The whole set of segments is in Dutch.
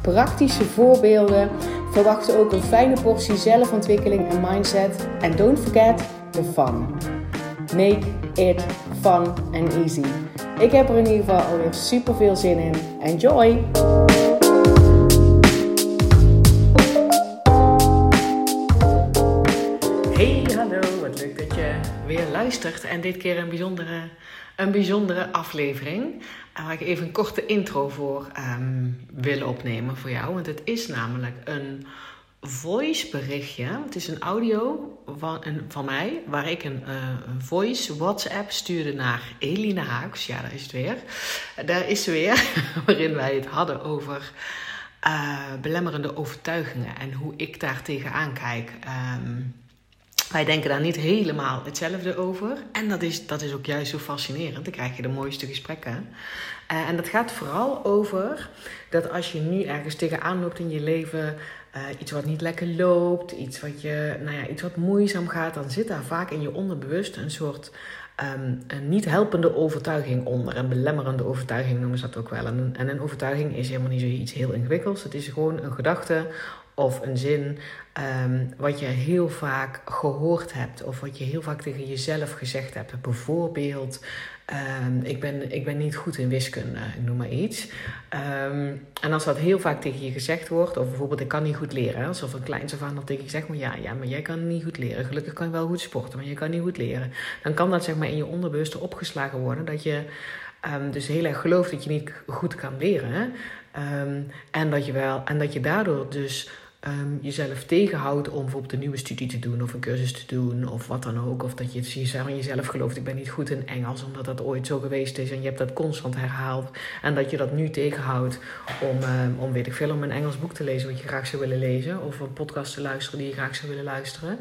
praktische voorbeelden. Verwacht ook een fijne portie zelfontwikkeling en mindset. En don't forget the fun. Make it fun and easy. Ik heb er in ieder geval alweer super veel zin in. Enjoy! Hey, hallo, wat leuk dat je weer luistert. En dit keer een bijzondere, een bijzondere aflevering. Waar ik even een korte intro voor um, wil opnemen voor jou. Want het is namelijk een voice berichtje. Het is een audio van, van mij, waar ik een, uh, een voice WhatsApp stuurde naar Eline Haaks. Ja, daar is het weer. Daar is ze weer, waarin wij het hadden over belemmerende overtuigingen en hoe ik daar tegenaan kijk. Um, wij denken daar niet helemaal hetzelfde over. En dat is, dat is ook juist zo fascinerend. Dan krijg je de mooiste gesprekken. Uh, en dat gaat vooral over dat als je nu ergens tegenaan loopt in je leven, uh, iets wat niet lekker loopt, iets wat, je, nou ja, iets wat moeizaam gaat, dan zit daar vaak in je onderbewust een soort um, een niet helpende overtuiging onder. Een belemmerende overtuiging noemen ze dat ook wel. En, en een overtuiging is helemaal niet zoiets heel ingewikkelds. Het is gewoon een gedachte of een zin um, wat je heel vaak gehoord hebt of wat je heel vaak tegen jezelf gezegd hebt. Bijvoorbeeld, um, ik, ben, ik ben niet goed in wiskunde, ik noem maar iets. Um, en als dat heel vaak tegen je gezegd wordt, of bijvoorbeeld ik kan niet goed leren, alsof een klein van dat tegen je zegt, maar ja, ja, maar jij kan niet goed leren. Gelukkig kan je wel goed sporten, maar je kan niet goed leren. Dan kan dat zeg maar in je onderbewuste opgeslagen worden, dat je dus heel erg gelooft dat je niet goed kan leren. En, dat je wel, en dat je daardoor dus um, jezelf tegenhoudt om bijvoorbeeld een nieuwe studie te doen of een cursus te doen of wat dan ook. Of dat je van jezelf gelooft, ik ben niet goed in Engels omdat dat ooit zo geweest is en je hebt dat constant herhaald. En dat je dat nu tegenhoudt om, um, om weet ik veel, om een Engels boek te lezen wat je graag zou willen lezen of een podcast te luisteren die je graag zou willen luisteren.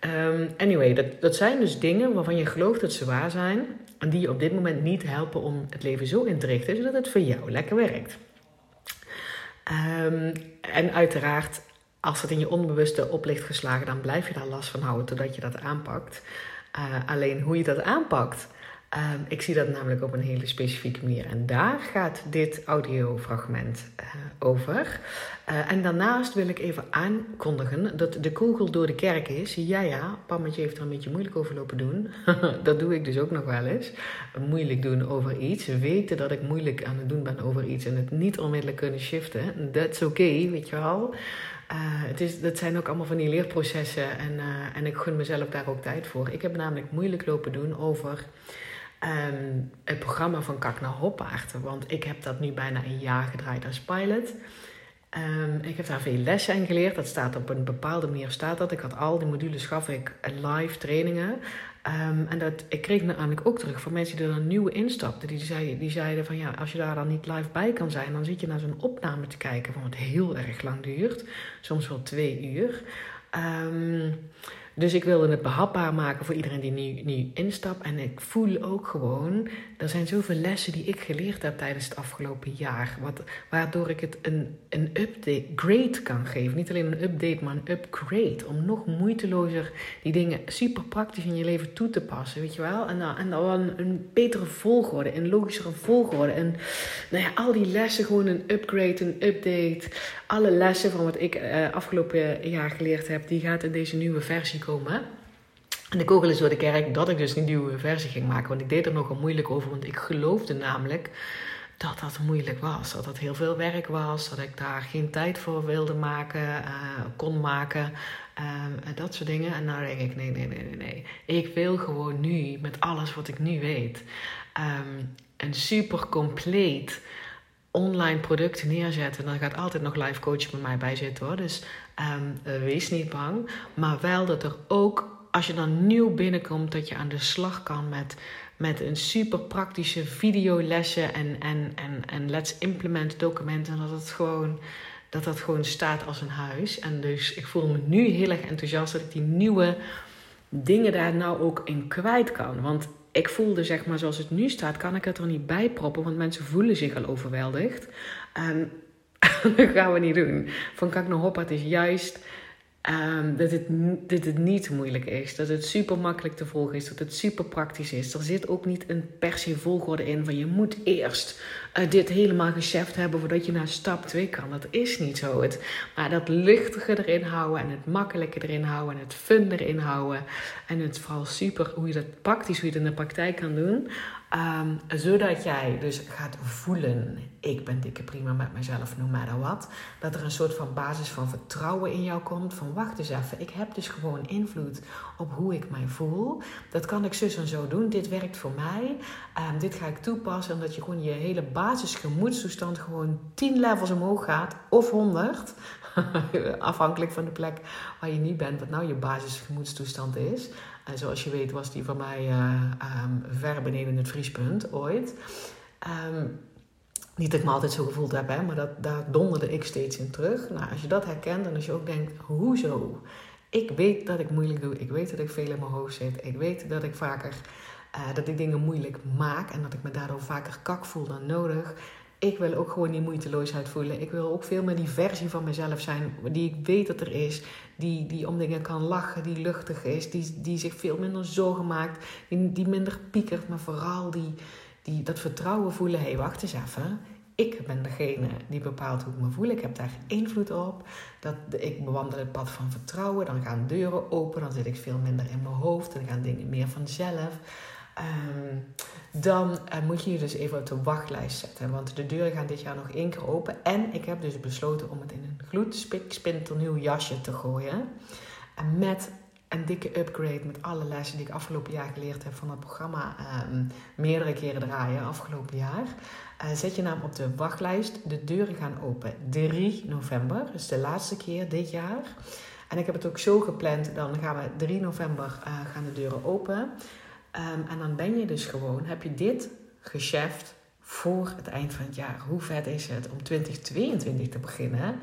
Um, anyway, dat, dat zijn dus dingen waarvan je gelooft dat ze waar zijn en die je op dit moment niet helpen om het leven zo in te richten zodat het voor jou lekker werkt. Um, en uiteraard, als het in je onbewuste op ligt geslagen, dan blijf je daar last van houden totdat je dat aanpakt. Uh, alleen hoe je dat aanpakt, uh, ik zie dat namelijk op een hele specifieke manier. En daar gaat dit audiofragment uh, over. en daarnaast wil ik even aankondigen dat de kogel door de kerk is. Ja, ja, Pammetje heeft er een beetje moeilijk over lopen doen. dat doe ik dus ook nog wel eens. Moeilijk doen over iets. Weten dat ik moeilijk aan het doen ben over iets en het niet onmiddellijk kunnen shiften. That's okay, weet je wel. Uh, het is, dat zijn ook allemaal van die leerprocessen en, en ik gun mezelf daar ook tijd voor. Ik heb namelijk moeilijk lopen doen over um, het programma van Kak naar Hoppaard. Want ik heb dat nu bijna een jaar gedraaid als pilot. Um, ik heb daar veel lessen in geleerd. Dat staat op een bepaalde manier staat dat. Ik had al die modules gaf ik live trainingen. Um, en dat, ik kreeg namelijk ook terug van mensen die er dan nieuw instapten. Die, zei, die zeiden van ja, als je daar dan niet live bij kan zijn, dan zit je naar zo'n opname te kijken van wat heel erg lang duurt. Soms wel twee uur. Dus ik wilde het behapbaar maken voor iedereen die nu, nu instapt. En ik voel ook gewoon, er zijn zoveel lessen die ik geleerd heb tijdens het afgelopen jaar. Wat, waardoor ik het een, een update, grade kan geven. Niet alleen een update, maar een upgrade. Om nog moeitelozer die dingen super praktisch in je leven toe te passen, weet je wel. En, en dan een, een betere volgorde, een logischere volgorde. En nou ja, al die lessen gewoon een upgrade, een update. Alle lessen van wat ik uh, afgelopen jaar geleerd heb, die gaat in deze nieuwe versie En de kogel is door de kerk dat ik dus een nieuwe versie ging maken. Want ik deed er nogal moeilijk over. Want ik geloofde namelijk dat dat moeilijk was. Dat dat heel veel werk was. Dat ik daar geen tijd voor wilde maken, uh, kon maken. Uh, dat soort dingen. En nou denk ik, nee, nee, nee, nee, nee. Ik wil gewoon nu, met alles wat ik nu weet, um, een super compleet online product neerzetten. Dan gaat altijd nog live coach bij mij bij zitten hoor. Dus um, wees niet bang. Maar wel dat er ook, als je dan nieuw binnenkomt, dat je aan de slag kan met, met een super praktische videolessen en, en, en, en let's implement documenten. En dat het gewoon dat dat gewoon staat als een huis. En dus ik voel me nu heel erg enthousiast dat ik die nieuwe dingen daar nou ook in kwijt kan. Want ik voelde zeg maar zoals het nu staat, kan ik het er niet bij proppen, want mensen voelen zich al overweldigd. En dat gaan we niet doen. Van Kak naar Hoppa, het is juist Um, dat, het, dat het niet moeilijk is. Dat het super makkelijk te volgen is. Dat het super praktisch is. Er zit ook niet een per se volgorde in van je moet eerst uh, dit helemaal gescheft hebben voordat je naar stap 2 kan. Dat is niet zo. Het, maar dat luchtige erin houden en het makkelijke erin houden en het fun erin houden. En het vooral super hoe je dat praktisch, hoe je het in de praktijk kan doen. Um, zodat jij dus gaat voelen, ik ben dikke prima met mezelf, no matter what. Dat er een soort van basis van vertrouwen in jou komt. Van wacht eens even, ik heb dus gewoon invloed op hoe ik mij voel. Dat kan ik zus en zo doen, dit werkt voor mij. Um, dit ga ik toepassen, omdat je gewoon je hele basisgemoedstoestand gewoon 10 levels omhoog gaat. Of 100, afhankelijk van de plek waar je niet bent, wat nou je basisgemoedstoestand is. En zoals je weet was die van mij um, ver beneden het vriespunt ooit. Um, niet dat ik me altijd zo gevoeld heb, hè, maar dat, daar donderde ik steeds in terug. Nou, als je dat herkent en als je ook denkt, hoezo? Ik weet dat ik moeilijk doe. Ik weet dat ik veel in mijn hoofd zit. Ik weet dat ik vaker uh, dat ik dingen moeilijk maak en dat ik me daardoor vaker kak voel dan nodig ik wil ook gewoon die moeiteloosheid voelen. Ik wil ook veel meer die versie van mezelf zijn die ik weet dat er is. Die, die om dingen kan lachen, die luchtig is, die, die zich veel minder zorgen maakt, die, die minder piekert, maar vooral die, die dat vertrouwen voelen. Hé, hey, wacht eens even. Ik ben degene die bepaalt hoe ik me voel. Ik heb daar invloed op. Dat, ik bewandel het pad van vertrouwen. Dan gaan deuren open. Dan zit ik veel minder in mijn hoofd. Dan gaan dingen meer vanzelf. Um, dan uh, moet je je dus even op de wachtlijst zetten. Want de deuren gaan dit jaar nog één keer open. En ik heb dus besloten om het in een gloedspinternieuw jasje te gooien. En met een dikke upgrade met alle lessen die ik afgelopen jaar geleerd heb van het programma. Um, meerdere keren draaien afgelopen jaar. Uh, zet je naam op de wachtlijst. De deuren gaan open 3 november. Dus de laatste keer dit jaar. En ik heb het ook zo gepland. Dan gaan we 3 november uh, gaan de deuren open. Um, en dan ben je dus gewoon, heb je dit geschäft voor het eind van het jaar. Hoe vet is het om 2022 te beginnen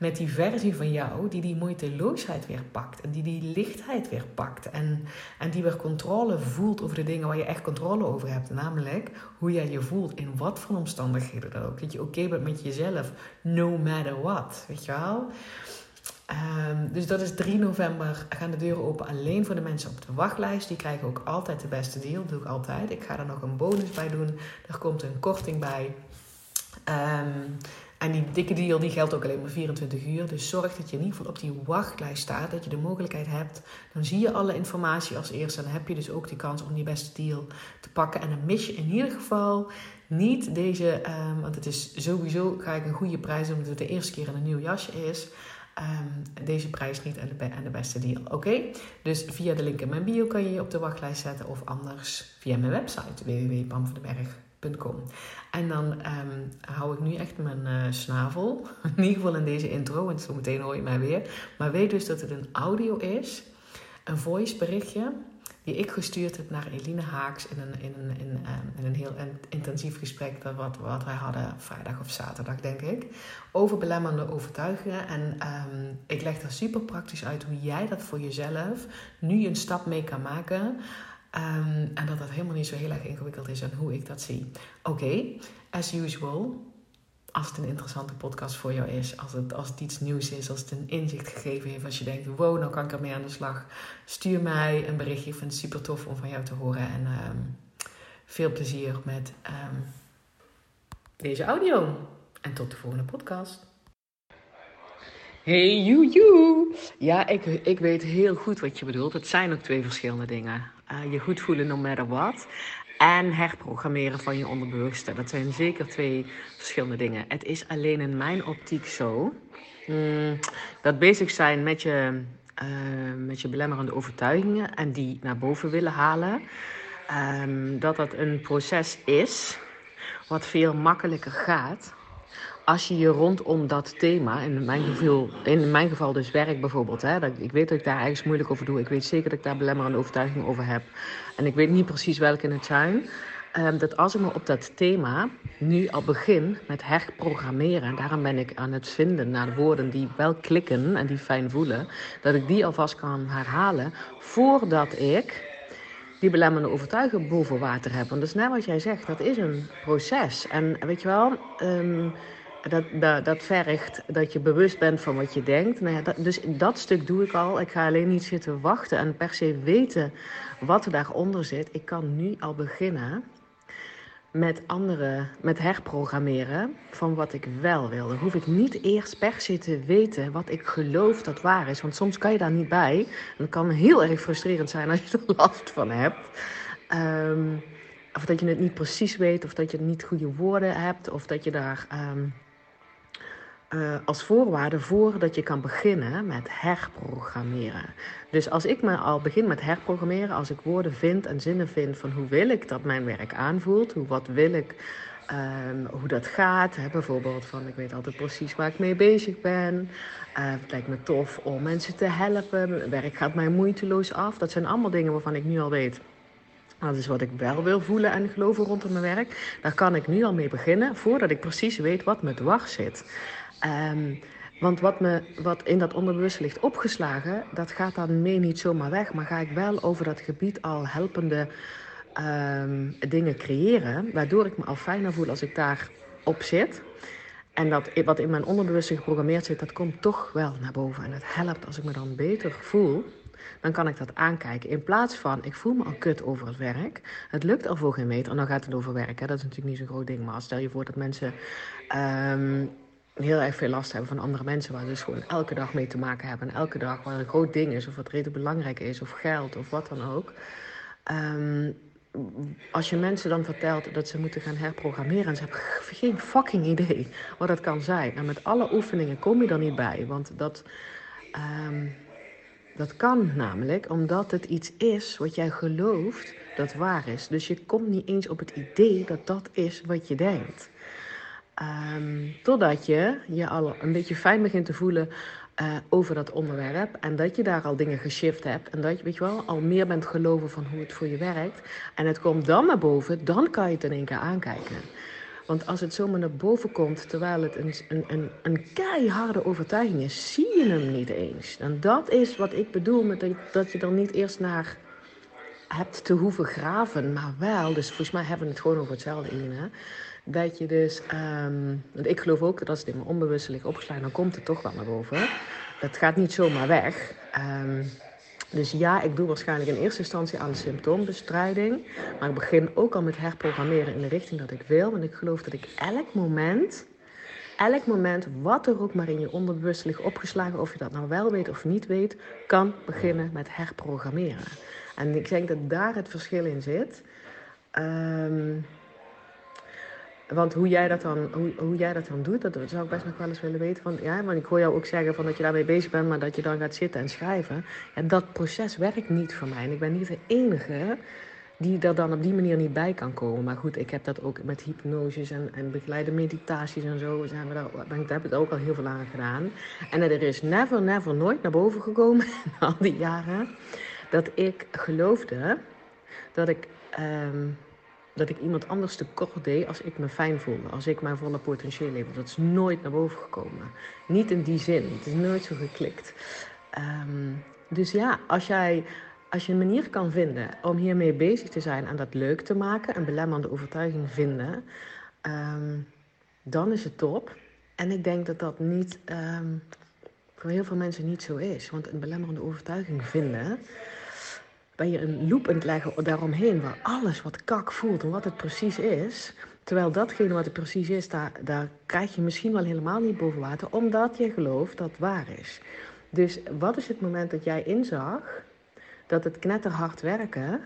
met die versie van jou die die moeiteloosheid weer pakt. En die die lichtheid weer pakt. En, en die weer controle voelt over de dingen waar je echt controle over hebt. Namelijk hoe jij je voelt in wat voor omstandigheden dan ook. Dat je oké bent met jezelf, no matter what. Weet je wel? Um, dus dat is 3 november gaan de deuren open alleen voor de mensen op de wachtlijst. Die krijgen ook altijd de beste deal. Dat doe ik altijd. Ik ga er nog een bonus bij doen. Er komt een korting bij. Um, en die dikke deal die geldt ook alleen maar 24 uur. Dus zorg dat je in ieder geval op die wachtlijst staat. Dat je de mogelijkheid hebt. Dan zie je alle informatie als eerste. En dan heb je dus ook die kans om die beste deal te pakken. En dan mis je in ieder geval niet deze. Um, want het is sowieso ga ik een goede prijs omdat het de eerste keer een nieuw jasje is. Um, deze prijs niet en de, de beste deal. Oké? Dus via de link in mijn bio kan je je op de wachtlijst zetten. Of anders via mijn website www.pamvandenberg.com. En dan um, hou ik nu echt mijn uh, snavel. In ieder geval in deze intro. Want zo meteen hoor je mij weer. Maar weet dus dat het een audio is. Een voice berichtje die ik gestuurd heb naar Eline Haaks in een, in een, in, in een heel intensief gesprek dat wat, wat wij hadden vrijdag of zaterdag, denk ik, over belemmerende overtuigingen. En um, ik leg daar super praktisch uit hoe jij dat voor jezelf nu een stap mee kan maken. Um, en dat dat helemaal niet zo heel erg ingewikkeld is en hoe ik dat zie. Oké, as usual, als het een interessante podcast voor jou is, als het, als iets nieuws is, als het een inzicht gegeven heeft, als je denkt, wow, nou kan ik ermee aan de slag, stuur mij een berichtje. Ik vind het super tof om van jou te horen en um, veel plezier met um, deze audio. En tot de volgende podcast. Hey, you, you. Ja, ik, ik weet heel goed wat je bedoelt. Het zijn ook twee verschillende dingen. Uh, je goed voelen no matter what en herprogrammeren van je onderbewuste. Dat zijn zeker twee verschillende dingen. Het is alleen in mijn optiek zo mm, dat bezig zijn met je, uh, met je belemmerende overtuigingen en die naar boven willen halen, um, dat dat een proces is wat veel makkelijker gaat als je je rondom dat thema, in mijn geval, in mijn geval dus werk bijvoorbeeld, hè, dat, ik weet dat ik daar ergens moeilijk over doe. Ik weet zeker dat ik daar belemmerende overtuiging over heb. En ik weet niet precies welke het zijn. ehm, dat als ik me op dat thema nu al begin met herprogrammeren, daarom ben ik aan het vinden naar woorden die wel klikken en die fijn voelen, dat ik die alvast kan herhalen voordat ik die belemmerende overtuiging boven water heb. Want is net wat jij zegt, dat is een proces. En weet je wel, ehm, dat, dat, dat, vergt dat je bewust bent van wat je denkt. Nou ja, dus dat stuk doe ik al. Ik ga alleen niet zitten wachten en per se weten wat er daaronder zit. Ik kan nu al beginnen met anderen, met herprogrammeren van wat ik wel wil. Dan hoef ik niet eerst per se te weten wat ik geloof dat waar is. Want soms kan je daar niet bij. En dat kan heel erg frustrerend zijn als je er last van hebt. Ehm, of dat je het niet precies weet, of dat je niet goede woorden hebt, of dat je daar ehm, uh, als voorwaarde voordat je kan beginnen met herprogrammeren. Dus als ik me al begin met herprogrammeren, als ik woorden vind en zinnen vind van hoe wil ik dat mijn werk aanvoelt, hoe wat wil ik, um, hoe dat gaat. Hè, bijvoorbeeld van ik weet altijd precies waar ik mee bezig ben. Uh, het lijkt me tof om mensen te helpen. Mijn werk gaat mij moeiteloos af. Dat zijn allemaal dingen waarvan ik nu al weet. Dat is wat ik wel wil voelen en geloven rondom mijn werk. Daar kan ik nu al mee beginnen, voordat ik precies weet wat me dwars zit. Um, want wat, me, wat in dat onderbewust ligt opgeslagen, dat gaat dan mee niet zomaar weg. Maar ga ik wel over dat gebied al helpende um, dingen creëren. Waardoor ik me al fijner voel als ik daar op zit. En dat wat in mijn onderbewustzijn geprogrammeerd zit, dat komt toch wel naar boven. En het helpt als ik me dan beter voel. Dan kan ik dat aankijken. In plaats van, ik voel me al kut over het werk. Het lukt al voor geen meter. En dan gaat het over werk. Dat is natuurlijk niet zo'n groot ding. Maar stel je voor dat mensen um, heel erg veel last hebben van andere mensen, waar ze dus gewoon elke dag mee te maken hebben. En elke dag waar een groot ding is, of wat redelijk belangrijk is, of geld, of wat dan ook. Um, als je mensen dan vertelt dat ze moeten gaan herprogrammeren en ze hebben geen fucking idee wat dat kan zijn. En met alle oefeningen kom je er niet bij, want dat, um, dat kan namelijk omdat het iets is wat jij gelooft dat waar is. Dus je komt niet eens op het idee dat dat is wat je denkt. Um, totdat je je al een beetje fijn begint te voelen uh, over dat onderwerp. En dat je daar al dingen geshift hebt. En dat je, weet je wel, al meer bent geloven van hoe het voor je werkt. En het komt dan naar boven, dan kan je het in één keer aankijken. Want als het zomaar naar boven komt terwijl het een, een, een, een keiharde overtuiging is, zie je hem niet eens. En dat is wat ik bedoel met dat, dat je er niet eerst naar hebt te hoeven graven, maar wel, dus volgens mij hebben we het gewoon over hetzelfde in. Hè? Dat je dus, um, want ik geloof ook dat als het in mijn onbewuste ligt opgeslagen, dan komt het toch wel naar boven. Dat gaat niet zomaar weg. Um, dus ja, ik doe waarschijnlijk in eerste instantie aan de symptoombestrijding. Maar ik begin ook al met herprogrammeren in de richting dat ik wil. Want ik geloof dat ik elk moment, elk moment, wat er ook maar in je onderbewust ligt opgeslagen, of je dat nou wel weet of niet weet, kan beginnen met herprogrammeren. En ik denk dat daar het verschil in zit. Um, want hoe jij dat dan, hoe, hoe jij dat dan doet, dat zou ik best nog wel eens willen weten. Van, ja, want ik hoor jou ook zeggen van dat je daarmee bezig bent, maar dat je dan gaat zitten en schrijven. En dat proces werkt niet voor mij. En ik ben niet de enige die er dan op die manier niet bij kan komen. Maar goed, ik heb dat ook met hypnoses en, en begeleide meditaties en zo. Zijn we daar, ik heb het ook al heel veel aan gedaan. En er is never, never, nooit naar boven gekomen in al die jaren. Dat ik geloofde dat ik... Um, dat ik iemand anders tekort deed als ik me fijn voelde. Als ik mijn volle potentieel leefde. Dat is nooit naar boven gekomen. Niet in die zin. Het is nooit zo geklikt. Um, dus ja, als jij als je een manier kan vinden om hiermee bezig te zijn en dat leuk te maken, een belemmerende overtuiging vinden, um, dan is het top. En ik denk dat dat niet um, voor heel veel mensen niet zo is. Want een belemmerende overtuiging vinden, ben je een loop aan het leggen daaromheen, waar alles wat kak voelt en wat het precies is. Terwijl datgene wat het precies is, daar, daar krijg je misschien wel helemaal niet boven water, omdat je gelooft dat het waar is. Dus wat is het moment dat jij inzag dat het knetterhard werken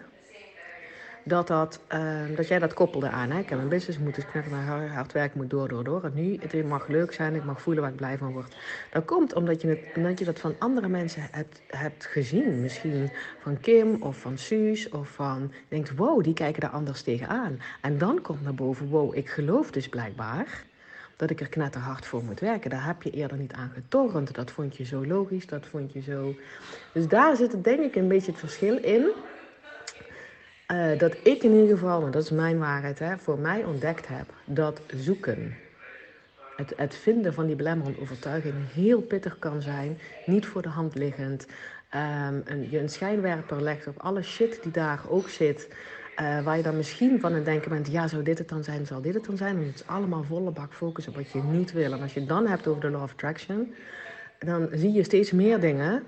dat, dat, uh, dat jij dat koppelde aan. Hè? Ik heb een business, moet dus naar hard werken, moet door, door, door. En nu, het mag leuk zijn, ik mag voelen waar ik blij van word. Dat komt omdat je, het, omdat je dat van andere mensen hebt, hebt gezien. Misschien van Kim of van Suus of van... Je denkt, wow, die kijken daar anders tegenaan. En dan komt naar boven, wow, ik geloof dus blijkbaar dat ik er knetterhard voor moet werken. Daar heb je eerder niet aan getornd. Dat vond je zo logisch, dat vond je zo... Dus daar zit denk ik een beetje het verschil in uh, dat ik in ieder geval, maar dat is mijn waarheid, hè, voor mij ontdekt heb dat zoeken, het, het vinden van die belemmerende overtuiging heel pittig kan zijn, niet voor de hand liggend. Um, een, je een schijnwerper legt op alle shit die daar ook zit. Uh, waar je dan misschien van het denken bent, ja, zou dit het dan zijn, zal dit het dan zijn? En het is allemaal volle bak focus op wat je niet wil. En als je het dan hebt over de law of attraction, dan zie je steeds meer dingen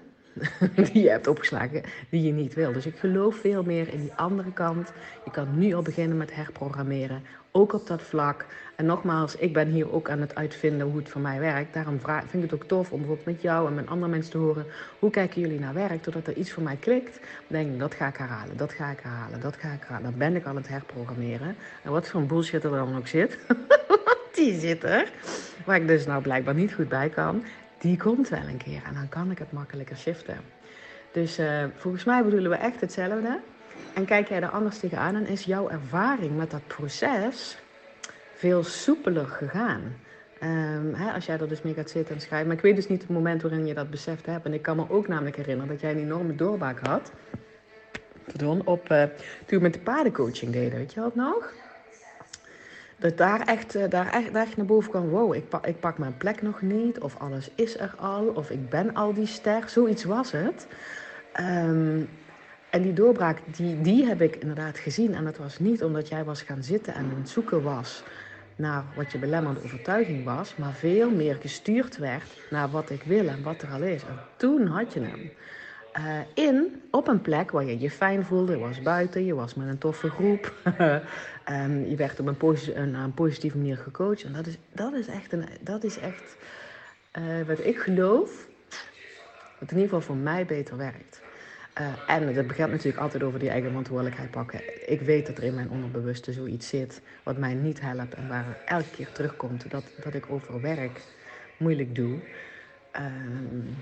die je hebt opgeslagen, die je niet wil. Dus ik geloof veel meer in die andere kant. Je kan nu al beginnen met herprogrammeren, ook op dat vlak. En nogmaals, ik ben hier ook aan het uitvinden hoe het voor mij werkt. Daarom vind ik het ook tof om bijvoorbeeld met jou en met andere mensen te horen. Hoe kijken jullie naar werk? Totdat er iets voor mij klikt, denk ik, dat ga ik herhalen, dat ga ik herhalen, dat ga ik herhalen. Dan ben ik aan het herprogrammeren. En wat voor bullshit er dan ook zit, die zit er. Waar ik dus nou blijkbaar niet goed bij kan die komt wel een keer en dan kan ik het makkelijker shiften. Dus uh, volgens mij bedoelen we echt hetzelfde. En kijk jij er anders tegenaan, dan is jouw ervaring met dat proces veel soepeler gegaan. Um, hè, als jij er dus mee gaat zitten en schrijven. Maar ik weet dus niet het moment waarin je dat beseft hebt. En ik kan me ook namelijk herinneren dat jij een enorme doorbraak had. Pardon, op, uh, toen we met de paardencoaching deden. Weet je wat nog? Dat daar echt, eh, daar echt, daar echt naar boven kwam. Wow, ik pak, ik pak mijn plek nog niet. Of alles is er al. Of ik ben al die ster. Zoiets was het. Ehm, en die doorbraak, die, die heb ik inderdaad gezien. En dat was niet omdat jij was gaan zitten en aan het zoeken was naar wat je belemmerende overtuiging was, maar veel meer gestuurd werd naar wat ik wil en wat er al is. En toen had je hem. Uh, in op een plek waar je je fijn voelde. Je was buiten, je was met een toffe groep. um, je werd op een, posi een, een, positieve manier gecoacht. En dat is, dat is echt, een, dat is echt uh, wat ik geloof, wat in ieder geval voor mij beter werkt. Uh, en dat begint natuurlijk altijd over die eigen verantwoordelijkheid pakken. Ik weet dat er in mijn onderbewuste zoiets zit wat mij niet helpt en waar elke keer terugkomt dat, dat ik over werk moeilijk doe. Um,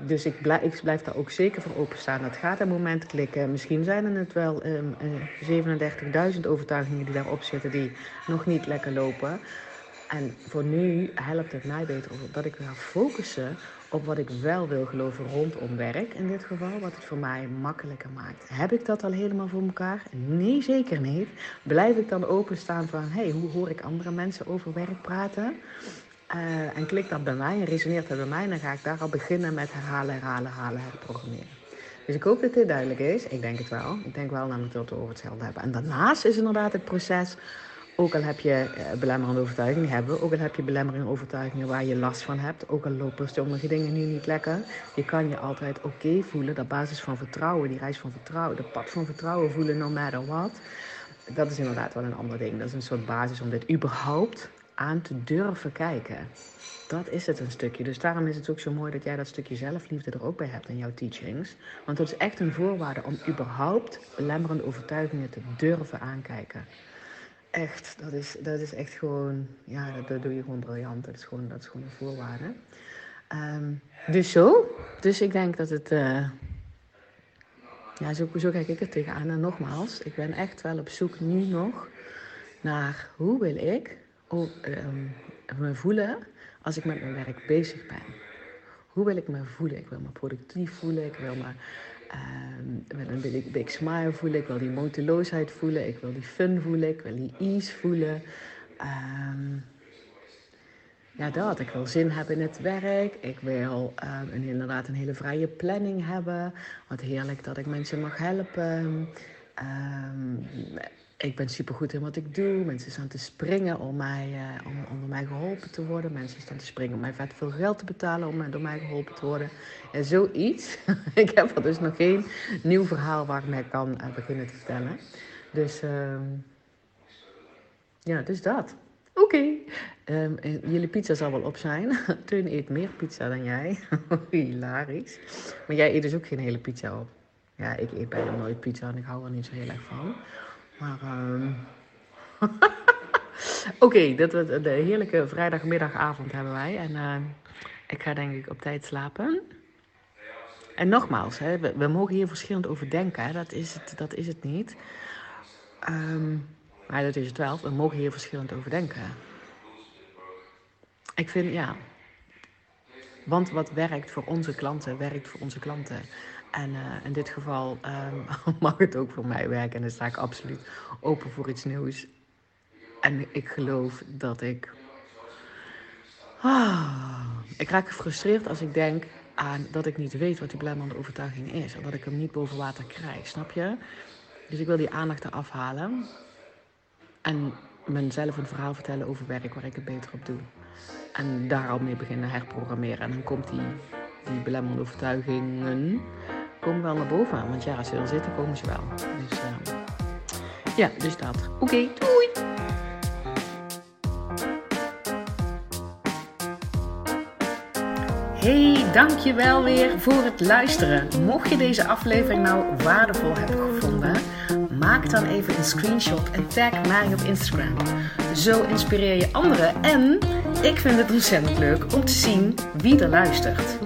dus ik blijf, ik blijf daar ook zeker voor openstaan. Het gaat een moment klikken. Misschien zijn er het wel um, uh, 37.000 overtuigingen die daarop zitten die nog niet lekker lopen. En voor nu helpt het mij beter dat ik ga focussen op wat ik wel wil geloven rondom werk in dit geval, wat het voor mij makkelijker maakt. Heb ik dat al helemaal voor elkaar? Nee, zeker niet. Blijf ik dan openstaan van, hey, hoe hoor ik andere mensen over werk praten? Uh, en klikt dat bij mij en resoneert dat bij mij, dan ga ik daar al beginnen met herhalen, herhalen, herhalen, herprogrammeren. Dus ik hoop dat dit duidelijk is. Ik denk het wel. Ik denk wel namelijk dat we over hetzelfde hebben. En daarnaast is inderdaad het proces, ook al heb je uh, belemmerende overtuigingen, hebben ook al heb je belemmerende overtuigingen waar je last van hebt, ook al lopen sommige dingen nu niet lekker, je kan je altijd oké voelen, de basis van vertrouwen, die reis van vertrouwen, de pad van vertrouwen voelen, no matter what. Dat is inderdaad wel een ander ding. Dat is een soort basis om dit überhaupt aan te durven kijken. Dat is het een stukje. Dus daarom is het ook zo mooi dat jij dat stukje zelfliefde er ook bij hebt in jouw teachings. Want dat is echt een voorwaarde om überhaupt belemmerende overtuigingen te durven aankijken. Echt, dat is, dat is echt gewoon, ja, dat, doe je gewoon briljant. Dat is gewoon, dat is gewoon een voorwaarde. Ehm, dus zo. Dus ik denk dat het. Uh, ja, zo, zo kijk ik er tegenaan. En nogmaals, ik ben echt wel op zoek nu nog naar hoe wil ik um, me voelen als ik met mijn werk bezig ben. Hoe wil ik me voelen? Ik wil me productief voelen. Ik wil me met een big, smile voelen. Ik wil die moeiteloosheid voelen. Ik wil die fun voelen. Ik wil die ease voelen. Um, ja, dat. Ik wil zin hebben in het werk. Ik wil een, inderdaad een hele vrije planning hebben. Wat heerlijk dat ik mensen mag helpen. Ik ben supergoed in wat ik doe. Mensen staan te springen om, mij, uh, om, om door mij geholpen te worden. Mensen staan te springen om mij vet veel geld te betalen om door mij geholpen te worden. En zoiets. ik heb er dus nog geen nieuw verhaal waar ik mee kan uh, beginnen te vertellen. Dus uh, ja, dus dat. Oké. Ehm, jullie pizza zal wel op zijn. Teun eet meer pizza dan jij. Hilarisch. Maar jij eet dus ook geen hele pizza op. Ja, ik eet bijna nooit pizza en ik hou er niet zo heel erg van. Maar um... oké, okay, de heerlijke vrijdagmiddagavond hebben wij. En uh, ik ga denk ik op tijd slapen. En nogmaals, hè, we, mogen hier verschillend over denken. Dat, is het, dat is het niet. Um, maar dat is het wel. We mogen hier verschillend over denken. Ik vind, ja. Want wat werkt voor onze klanten, werkt voor onze klanten. En uh, in dit geval um, mag het ook voor mij werken. En dan sta ik absoluut open voor iets nieuws. En ik geloof dat ik. Ah, ik raak gefrustreerd als ik denk aan dat ik niet weet wat die blijmende overtuiging is. En dat ik hem niet boven water krijg, snap je? Dus ik wil die aandacht eraf halen. En mezelf een verhaal vertellen over werk waar ik het beter op doe. En daar al mee beginnen herprogrammeren. En dan komt die, die belemmerende overtuigingen komen wel naar boven. Want ja, als ze er zitten, komen ze wel. Dus uh, ja, dus dat. Oké, doei! Hey, dankjewel weer voor het luisteren. Mocht je deze aflevering nou waardevol hebben gevonden, maak dan even een screenshot en tag mij op Instagram. Zo inspireer je anderen en ik vind het ontzettend leuk om te zien wie er luistert.